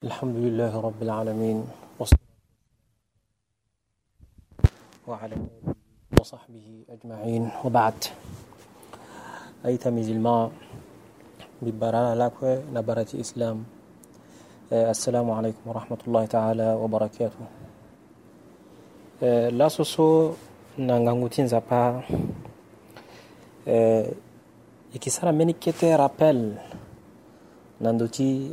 الحمد لله رب العالمين وعلى وصحبه أجمعين. وبعد أيتا مزلما ببرانا لاكوة نبرة إسلام. السلام عليكم ورحمة الله تعالى وبركاته. لا سوسو nangangutin zapa ikisara meni kete rappel nanduti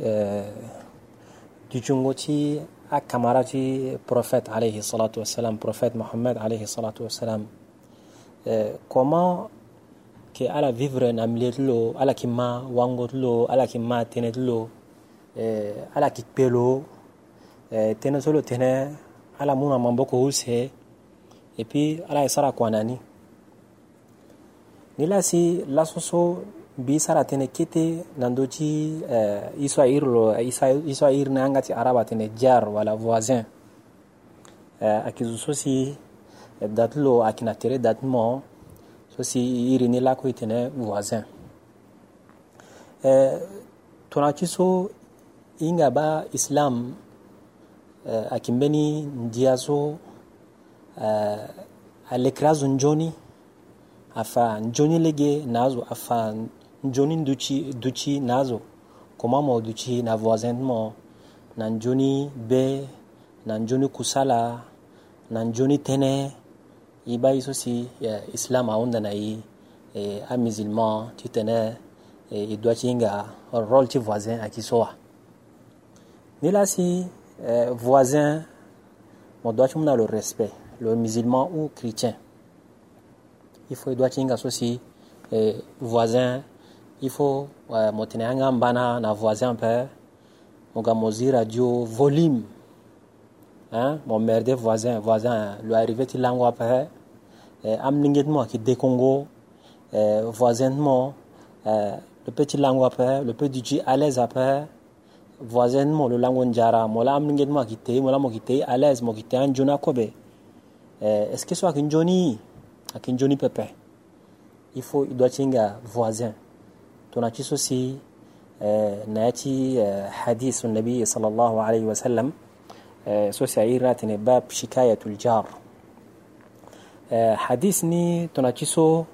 dijungoci a kamaraci prophète alayhi salatu wassalam prophète mohammed alayhi salatu wassalam. Eh, comment ke ala vivre na milieu ti lo ala yeke ma wango ti lo ala yeke ma tënë ti lo eh, ala yeke kpe lo eh, tënë so lo tënë ala mu na maboko use e puis ala yeke sara kua na ni ni la si laso so mbi sara tene kete nando ti uh, eh, israil lo eh, israil na yanga ti araba tene jar wala voisin. Eh, uh, ayeke zo so si da ti lo ayeke na tere da ti mo so si iri ni lakue tene voisin. Uh, tongana ti so hinga ba islam uh, ayeke mbeni ndia so uh, azo nzoni afa nzoni lege na azo afa njoni nduchi duchi nazo. Komamo duchi na voisinnement? Na njoni be na njoni kusala na njoni tene. I b'a ye so si islam aw nana ye a musulman ti tene e, i dɔ ci nga rôle ti voisin a ki so wa ni la si e, voisin mo dɔ ci muna le respect le musulman ou chrétien. Il faut i dɔ ci nga so si e, voisin il faut euh, motene anga mbana na voisin pe moga mozi radio volume. Hein mon merde voisin voisin lui arrivé ti lango pe eh, am ninget mo ki de Congo eh, voisin le petit lango pe le petit ji à l'aise après. Voisin mo le lango njara mola am ninget mo ki te mola mo ki te à l'aise mo ki te an jona kobe eh, est-ce que so akin joni akin joni pepe il faut il doit tinga voisin tunachisusi آه، ناتي آه، حديث النبي صلى الله عليه وسلم آه، سوسي عيراتني باب شكاية الجار. حديثني تناتيسو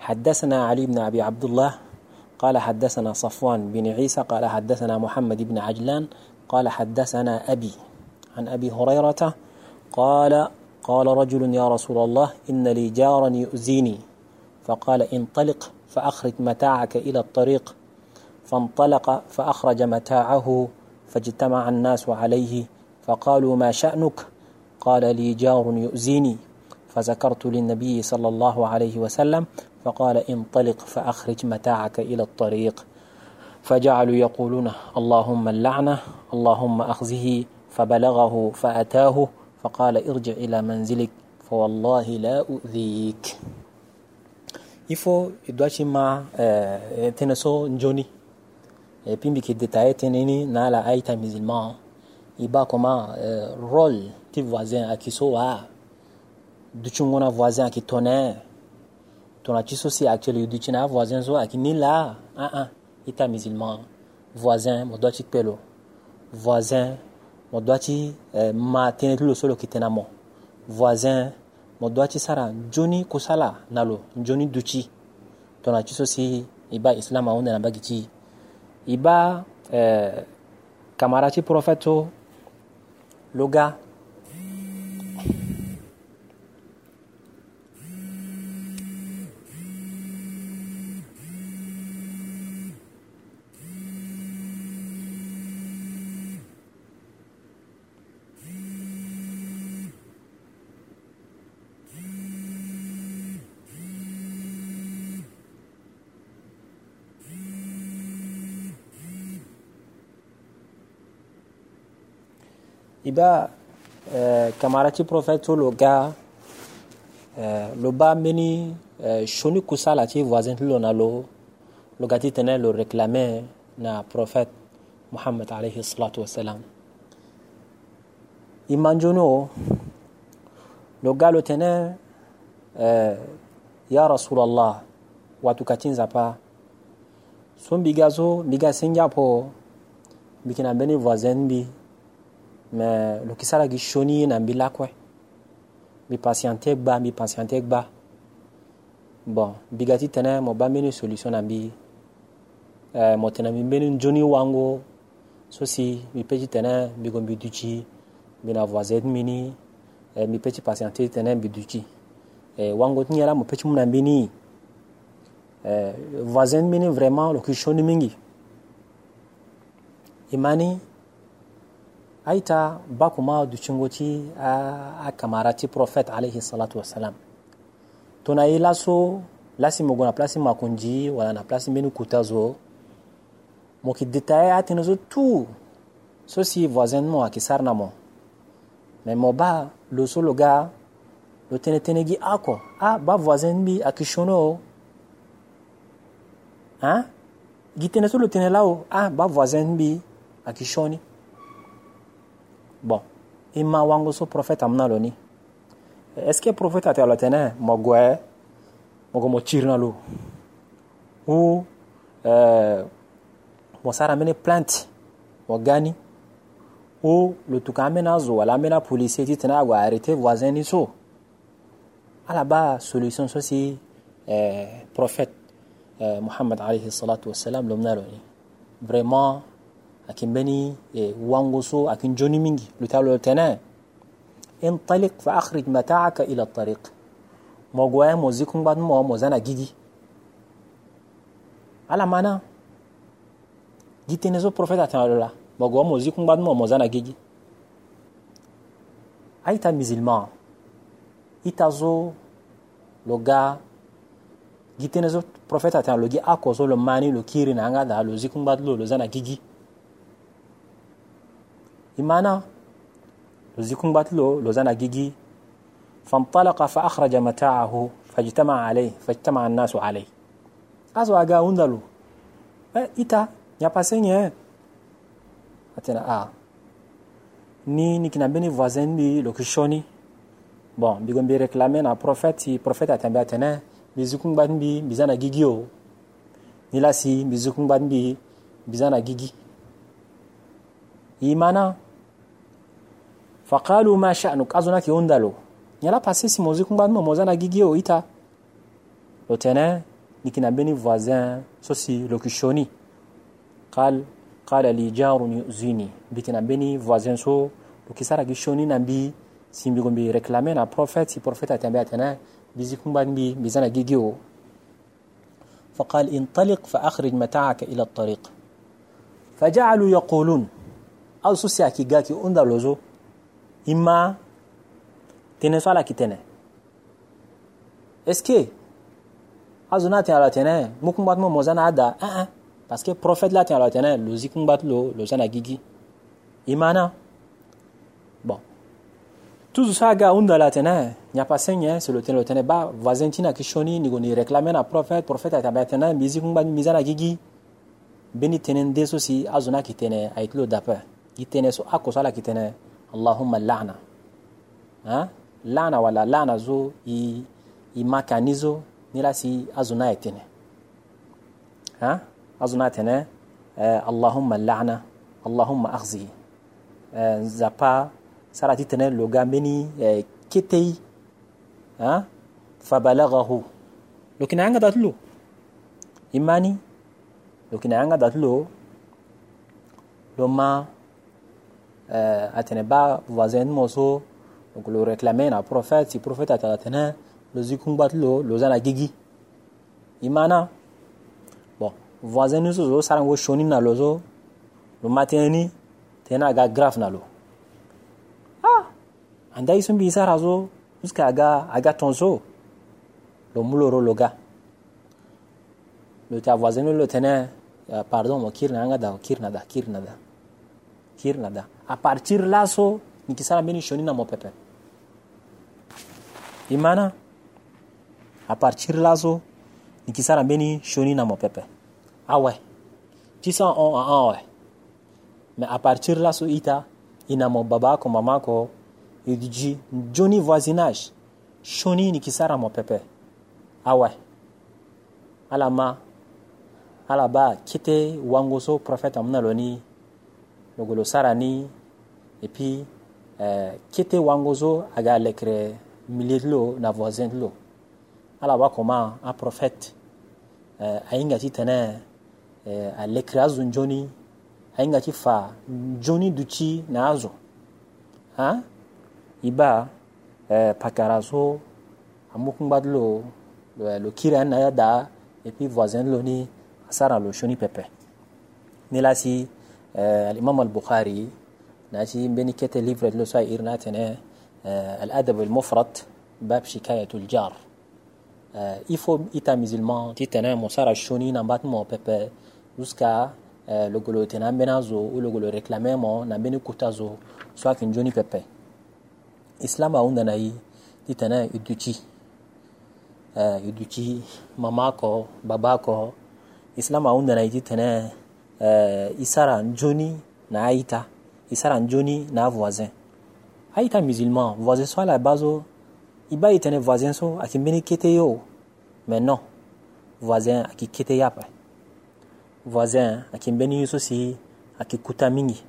حدثنا علي بن أبي عبد الله قال حدثنا صفوان بن عيسى قال حدثنا محمد بن عجلان قال حدثنا أبي عن أبي هريرة قال قال رجل يا رسول الله إن لي جارا يؤذيني. فقال انطلق. فأخرج متاعك إلى الطريق فانطلق فأخرج متاعه فاجتمع الناس عليه فقالوا ما شأنك؟ قال لي جار يؤذيني. فذكرت للنبي صلى الله عليه وسلم فقال انطلق فأخرج متاعك إلى الطريق. فجعلوا يقولون اللهم اللعنة اللهم أخزه فبلغه فأتاه فقال ارجع إلى منزلك فوالله لا أؤذيك. Il faut doit ma euh, teneso njoni. Et puis qui détaille teneni na la musulman il ba comment euh, rôle ti voisin à qui so a du chungona voisin qui tonne ton ci soci actuel du china voisin so a qui ni là ah ah ita musulman voisin mo doit pelo. Voisin mo doit eh, ma tene lo solo ki tena mo. Voisin mo doit ci sara joni kusala nalo joni duchi. Tona ci so si iba islam aunda na bagi ci. Iba eh, kamara ci profeto loga iba eh, kamarati prophète lo ga eh, lo ba meni eh, shoni kusala ti voisin lo na lo lo gati tene lo réclamé na prophète Muhammad alayhi salatu wassalam. Imanjono lo ga lo tene eh, ya rasulallah watu katinza pa so mbiga zo mbiga sinja po bikina beni voisin bi me lo kisara gi shoni na mbi lakue mbi patiente gba mbi patiente gba bon mbi ga ti tene mo ba mbeni solution na mbi. Eh, mo tene mbi mbeni nzoni wango. So si mbi peut ti tene mbi go mbi duti. Mbi na voisin mbini eh, mbi peut ti patiente ti tene mbi duti. Eh, wango ti ngi ala mo peut ti mu na mbi ni eh, voisin mbini vraiment lo ki shoni mingi. E mani aita bakuma duchingoti a, a kamarati prophet alayhi salatu wassalam. Tuna yi laso lasi mogo na place makunji wala na place mbeni kuta zo mo ki detaye atene zo tout so si voisin mo sara sarna mo. Me mo ba lo so lo ga lo tene tene gi ako. A ba voisin bi aki shono hein gi tene so lo tene lao. A ba voisin bi ayeke shoni bon. Ima wango so prophète amna lo ni est ce que prophète ate lo tene mo gwe mo go lo ou euh, mo sara mene plainte mo gani. Ou lo tuka amena zo ti tena agwa arrêter voisin ni so. Solution so si prophète euh, Muhammad alayhi salatu wassalam lo vraiment akin beni e wango so akin joni mingi lutalo tene انطلق فأخرج متاعك إلى الطريق. موغوايا موزيكم بعد مو موزانا جيجي على مانا جيتي نزو بروفيتا تنالولا موغوا موزيكم بعد مو موزانا جيجي أيتا مزلما إتازو لغا جيتي نزو بروفيتا تنالوجي أكو زو لماني لو كيري نانغا دا لو زيكم بعد لو لزانا جيجي imana لزيكم باتلو لوزانا جيجي فانطلق فأخرج متاعه فاجتمع عليه فاجتمع الناس عليه أزو أغا وندلو إتا يا باسيني أتنا آه ni nikina beni voisin bi lokishoni bon bigo mbi réclamer na prophète si prophète atambe atene bizukun ban bi bizana gigi o ni la si bizukun ban bi bizana gigi imana faqalu ma sha'nuk azuna ki undalo nyala passé si mozi kumba mo mozana gigio ita lo tene nikina beni voisin sosi lokushoni qal qala li jarun yuzini bikina beni voisin so lokisara gishoni nambi simbi gombi réclamer na prophète si prophète atambe atene bizi kumba mbi bizana gigio فقال انطلق فأخرج متاعك إلى الطريق فجعلوا يقولون أو سوسيا كي غاكي أندلوزو imma tene so ala kitene est ce que azo na atene ala tene mu kungbatu mu moza na ada? Eh, eh. Uh -uh. parce que prophète la atene ala tene lo zi kungbatu lo lo za na gigi. Imma na? Bon. Tuzu so aga hunda ala tene nyapa senye so lo tene lo tene ba voisin ti na yeke sioni ni go ni réclame na prophète prophète ayeke abia tene mbi zi kungbatu mbi za na gigi. Mbeni tënë nde so si azo na ayeke tene ayeke ti lo dape gi tënë so ako so ala yeke tene اللهم لعنة ها لعنة ولا لعنة زو ي ي ما كانيزو نلاسي أزنايتنا ها أزنايتنا اللهم لعنة اللهم أخزي زبا سرعتي تنا لوغا مني كتي ها فبلغه لكن عنا داتلو إيماني لكن عنا داتلو لما euh, atene ba voisin mo so donc le réclamer na prophète si prophète atala tene lo zikumbat lo lo zana gigi imana. Bon voisin ni so so sarango shoni na lo so lo mateni tena ga grave na lo. Ah! Anda isum bi jusqu'à aga aga tonso. Lo muloro lo ga lo ta voisin lo tene uh, pardon mo kirna anga da kirna da kirna da kirna da apartir laso nikisala mimi nishoni na mopepe. Imana apartir laso nikisala mimi shoni na mopepe. Ah awe tisa on awe me apartir laso ita ina mo babako mamako idiji joni voisinage shoni nikisala mopepe. Awe alama alaba kete wangoso prophète amna loni logolo sarani et puis eh, kete wango zo aga lekre milieu de l'eau na voisin de l'eau. Ala wa koma euh, a prophète eh, ainga ti tene eh, a lekre azo njoni ainga ti fa njoni duti na azo ha i ba eh, pakara so amokungba de l'eau lo, lo kiri ani na ya da et puis voisin de l'eau ni asara lo sioni pepe. Ni la si آه، الإمام البخاري ناسي بين كتا ليفر لوسائر ناتنا آه، الأدب المفرط باب شكاية الجار. آه، إفو إتا مزلمان تيتنا مصارع الشونين نبات مو بيبا جسكا لغلو تنام بنازو ولغلو ريكلامي مو نبين كتازو سواكين جوني بيبا إسلام عندنا إي تيتنا يدوتي. يدوتي ماماكو باباكو. إسلام عندنا إي تيتنا uh, isara joni na aita isara njoni na voisin. Aita musulman voisin so ala bazo iba itene voisin so aki mbeni kete yo. Mais non voisin aki kete yapa voisin aki mbeni yuso si aki kuta mingi.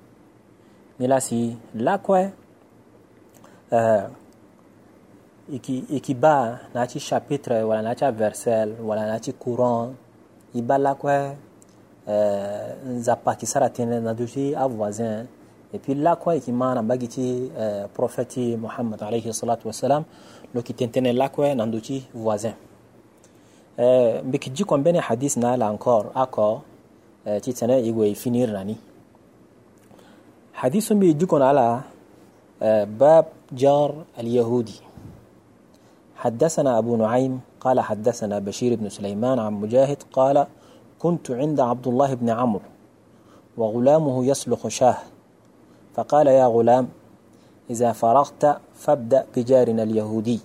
Ni la si la kwe uh, iki, iki ba na ci chapitre wala na ci versel wala na ci courant iba la kwe زباكي سرتين ندوتي أبوازين في لا كوي كي مانا بغيتي بروفيتي محمد عليه الصلاة والسلام لو كي تنتين لا كوي ندوتي فوازين بكي جي كون بني حديث نالا انكور اكو تي تنا ايوي فينير راني حديث بي جي كون على باب جار اليهودي حدثنا ابو نعيم قال حدثنا بشير بن سليمان عن مجاهد قال كنت عند عبد الله بن عمرو وغلامه يسلخ شاه. فقال يا غلام إذا فرغت فابدأ بجارنا اليهودي.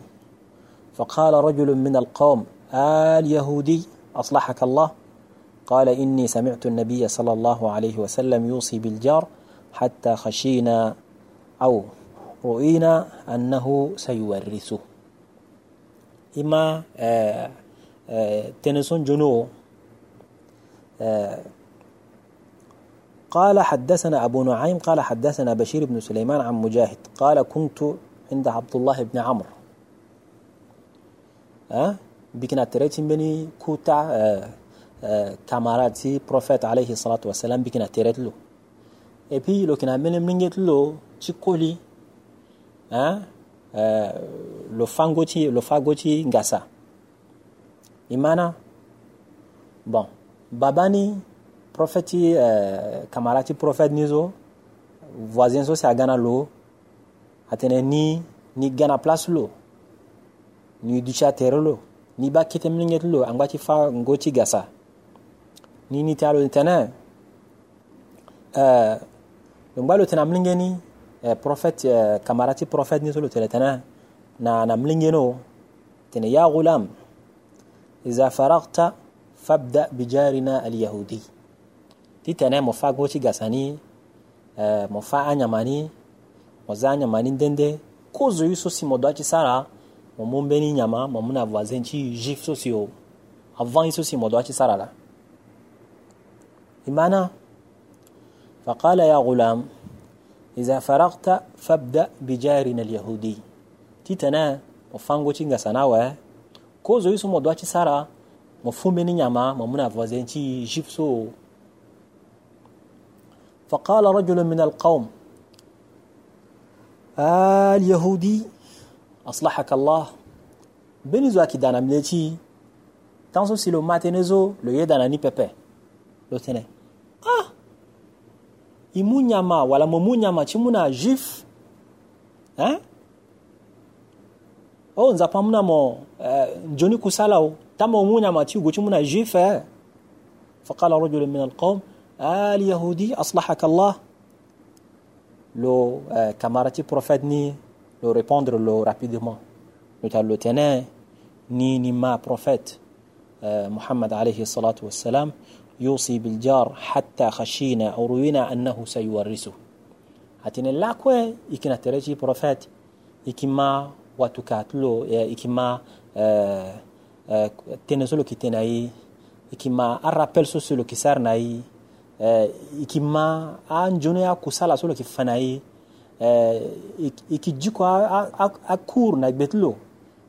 فقال رجل من القوم آل يهودي أصلحك الله؟ قال إني سمعت النبي صلى الله عليه وسلم يوصي بالجار حتى خشينا أو رؤينا أنه سيورثه. إما آه آه تنسون جنو آه قال حدثنا أبو نعيم قال حدثنا بشير بن سليمان عن مجاهد قال كنت عند عبد الله بن عمرو. أه؟ بكنا تريتين بني كوتا أه أه كاماراتي بروفيت عليه الصلاة والسلام بكنا تريت له et puis lo kina mene mlinget lo ci koli hein euh, lo fangoti lo fagoti ngasa imana bon babani prophète uh, kamarati prophète nizo voisin so sa gana lo atene ni ni gana place lo ni ducha tere lo ni ba kete mlinget lo angwati fa ngoti gasa ni ni talo tene euh ngbalo tena mlingeni uh, prophète uh, kamarati prophète nizo lo tele tene na na mlingeno tene ya gulam iza faragta fabda bijarina alyahudi ti tene mo gasani eh, anyamani mo anyamani ndende kozo yu sosi mo doaci sara mo mu mbeni nyama mo mu na voisin ti juif sosi o avant yu sosi mo doaci sara la imana faqala ya gulam iza faragta fabda bijarina alyahudi ti tene mo fa goci kozo yu so mo doaci sara مفهومين نعمة ممنا فوزين تي جيفسو فقال رجل من القوم اليهودي أصلحك الله. بني زواكي دانا مليتي تانسو سيلو ماتينزو لو يدانا ني بيبي لو تنين آه! يمو نعمة ولا ممو نعمة تيمونا جيف. ها أو نزا مو آه، جوني كوسالاو تمومون ما تيو قوتمونا جيفا آه. فقال رجل من القوم آه، آل يهودي أصلحك الله. لو آه، كمارتي بروفاتني لو ريبوندر لو rapidement. نتال لو تنا ني نما بروفيت محمد عليه الصلاة والسلام. يوصي بالجار حتى خشينا أو روينا أنه سيورثه. هاتين اللاكوة يكنا tereji prophet يكما واتوكاتلو يكما uh, Eh, tene e, kite e. eh, e eh, na ye e yeke ma arapel so so lo yeke sara na e. Yeke ma anzoni akusala so lo yeke fa na ye e. Yeke ji kua akur na gbe ti lo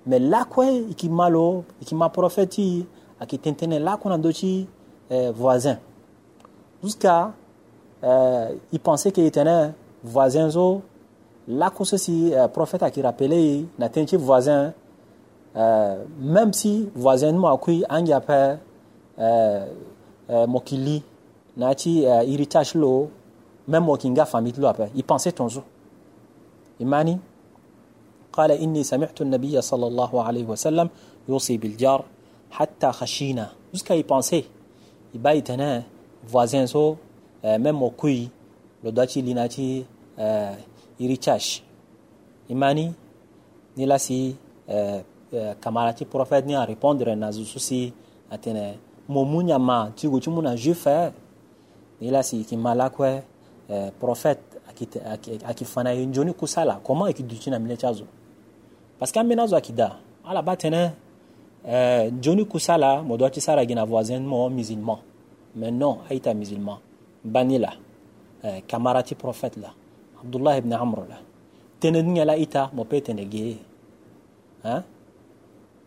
me lakue yeke ma lo yeke ma prophète ti ayeke lakue na ndö ti voisin. Jusqu'à il pensait qu'il voisin zo lakue so si prophète rappelé na tënë ti voisin. même si voisin mo akui anja pe mokili na ci héritage lo même mokinga famille lo après il pensait tonzo imani قال إني سمعت النبي صلى الله عليه وسلم يوصي بالجار حتى خشينا jusqu'à y penser il va y tenir voisin so même au kui le doiti linati héritage imani ni la si kamarati prophète ni a répondre na zususi atene momunya ma tigo chumuna juif ni la si kimala kwe prophète akifana njoni kusala comment ekiduchi na mile chazo parce que amena zo akida ala euh, kusala mo doit sara gina voisin mo musulman. Mais non aita musulman. Banila euh, kamarati prophète la abdullah ibn amr la tene nya la ita mo pe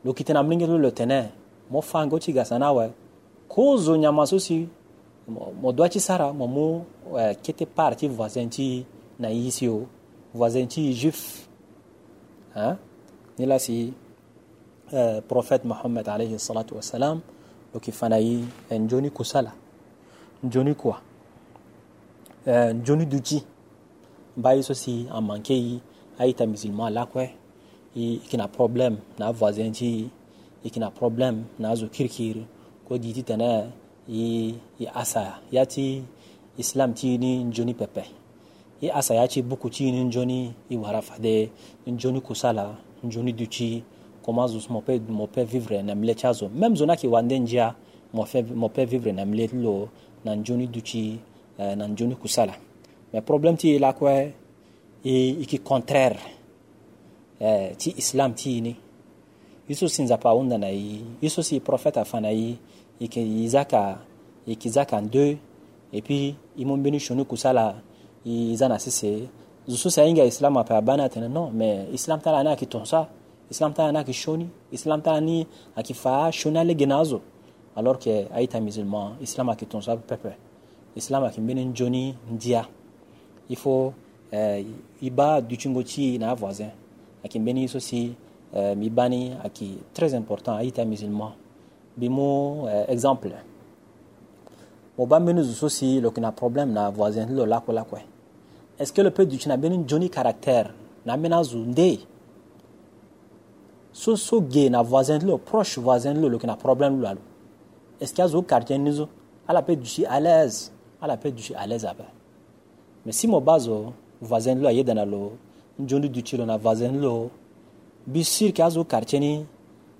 lo kitena mlingi lo tene. Mo fango ti gasana we. Awe kozo nyama so si mo doit sara. Mo mu eh, kete parti voisin ti na yisi o voisin ti juif. Hein? Ni la si eh, prophète Mohammed alayhi salatu wassalam ukifanya hii njoni kusala. Njoni kwa? Eh, njoni duji mbayi so si amanke yi aita musulman la kwe ikina problème na voisin ti ikina problème na zo kirkir ko diti tana yi yi asa yati islam ti ni njoni pepe. Yi asa ya ci buku ci ni njoni i njoni kusala njoni duci comment zus mo pe vivre na mle chazo même zona ki wande njia mo vivre na mle lo na njoni duci uh, na njoni kusala. Mais problème ti la quoi contraire eh, ti islam ti ini i so si nzapa ahunda na ye i so si prophète afa na ye e yeke e za ka e yeke za ka ndö e puis i mû mbeni sioni kusala i za na sese zo so si ahinga islam ape abâ ni atene non mais islam tala ni ayeke tongaso islam tala ni ayeke sioni islam tala ni ayeke fâ sioni alege na azo alors que aita musulman islam ayeke tongaso apepe islam ayeke mbeni nzoni ndia. I faut eh, i ba dutingo ti na avoisin aki mbeni so si euh, mibani aki très important aita musulman. Bimo euh, exemple. Mo ba mbeni zusu si lokina problème na voisin lo lako lako est-ce que le peuple du China a Johnny caractère? Na mena zunde so so gay na voisin lo proche voisin lo qui na problème lo est-ce qu'il y a zo quartier nizo ala pe du à l'aise. Ala pe du à l'aise aba mais si mo bazo voisin lo yeda na lo Johnny du chilo na voisin lo bi sûr quartier ni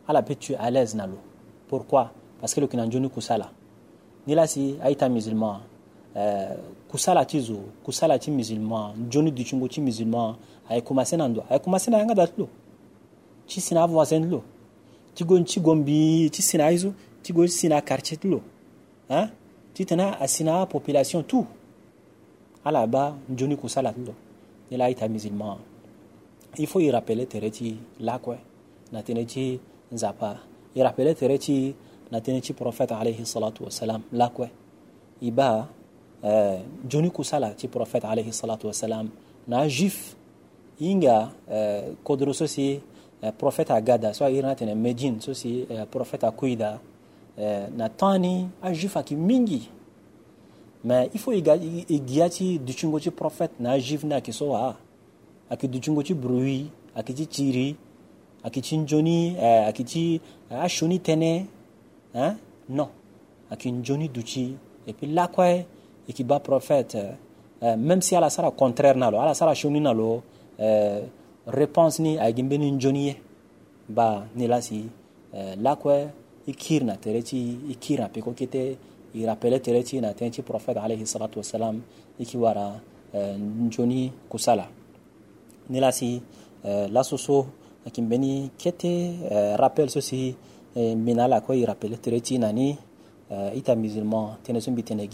ala pe tu à l'aise lo. Pourquoi? Parce que le kina Johnny kusala. Ni la si aita musulman euh, kusala ti kusala ti musulman ducungo ti musulman aye commencé na ndo aye commencé na yanga dat lo. Ti sina voisin lo. Ti gon ti gon bi ti lo. Hein? Population tout. Ala ba kusala lo ni la ita musulman. Il faut y rappeler tere ti lakwe na tene ti nzapa. Y rappeler tere ti na prophète alayhi salatu wassalam lakwe. I ba Uh, joni kusala ti prophète alayhi salatu wassalam. Na juif inga uh, kodro so si uh, prophète agada so irna tene medine so si uh, prophète akuida uh, na mingi il faut igia ti ducungo ti prophète na juif na aki so wa? Aki ducungo ti bruit aki ti tiri aki ti njoni uh, aki ti uh, ashoni tene hein? non. Aki njoni duci et puis lakue et qui bat prophète euh, même si ala sara contraire nalo ala sara shoni nalo euh, réponse ni ay gimbe ni ba ni la si euh, la kwe ikir na ikir na i rappelait tereti na tenchi prophète alayhi salatu wassalam iki wara euh, njoni kusala. Ni la si euh, la soso akimbeni kete euh, rappel sosi euh, minala ko i rappelait tereti nani euh, ita musulman tene sumbi tene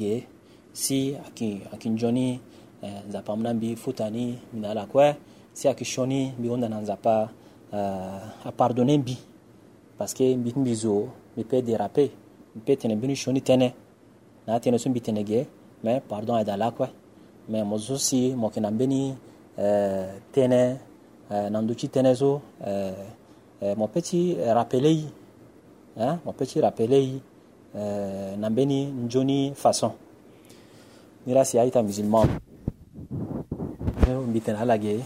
si aki aki njoni eh, nzapa mna mbi futani minala kwe si aki shoni mbi onda na nzapa uh, a pardonner mbi. Parce que mbi mbi zo peut déraper mi peut tene shoni tene na tene sun bitene ge me pardon ay dala kwe me mozu si mo kina beni eh, tene eh, nanduchi tene zo eh, eh, mo peti rappelei eh, mo peti rappelei eh, na beni njoni façon. Nira si aita musulman. Ne mbitene ala ge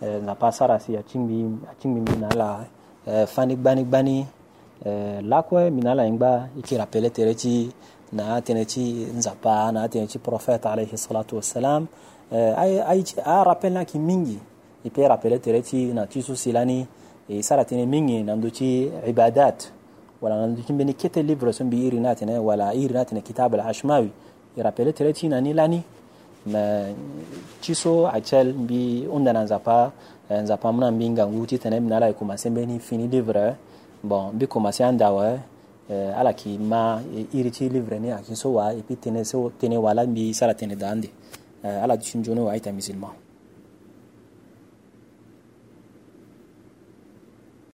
eh, na pasara si achimbi achimbi mina ala eh, fani gbani gbani eh, lakwe mina ala ingba iki rappele tere ti na tẽnetɩ nzapa na tẽnetɩ prophète alayhi salatu wassalam. Eh, a rappel na kɩ mingi. Y pe rappele tere tɩ na tɩ sʋsɩlani e sara tẽne mingi nando tɩ ibadat. Wala nando tɩ mbene kete livre sẽn bɩ iri na tẽne wala iri na tẽne kitab alhashmawi. Y rappele tere tɩ nani lani. Ma ciso acel mbi unda na nzapa eh, nzapa mna mbi ngangu tɩ tẽne bɩ nala y e kʋmase mbeni fini livre. Bon bɩ kʋmase ãndawa Eh, ala k'i ma eh, irici livreni a k'i so wa epi tene so tene wala mbi sara tene dande. Eh, ala junjono wa ayta musulman.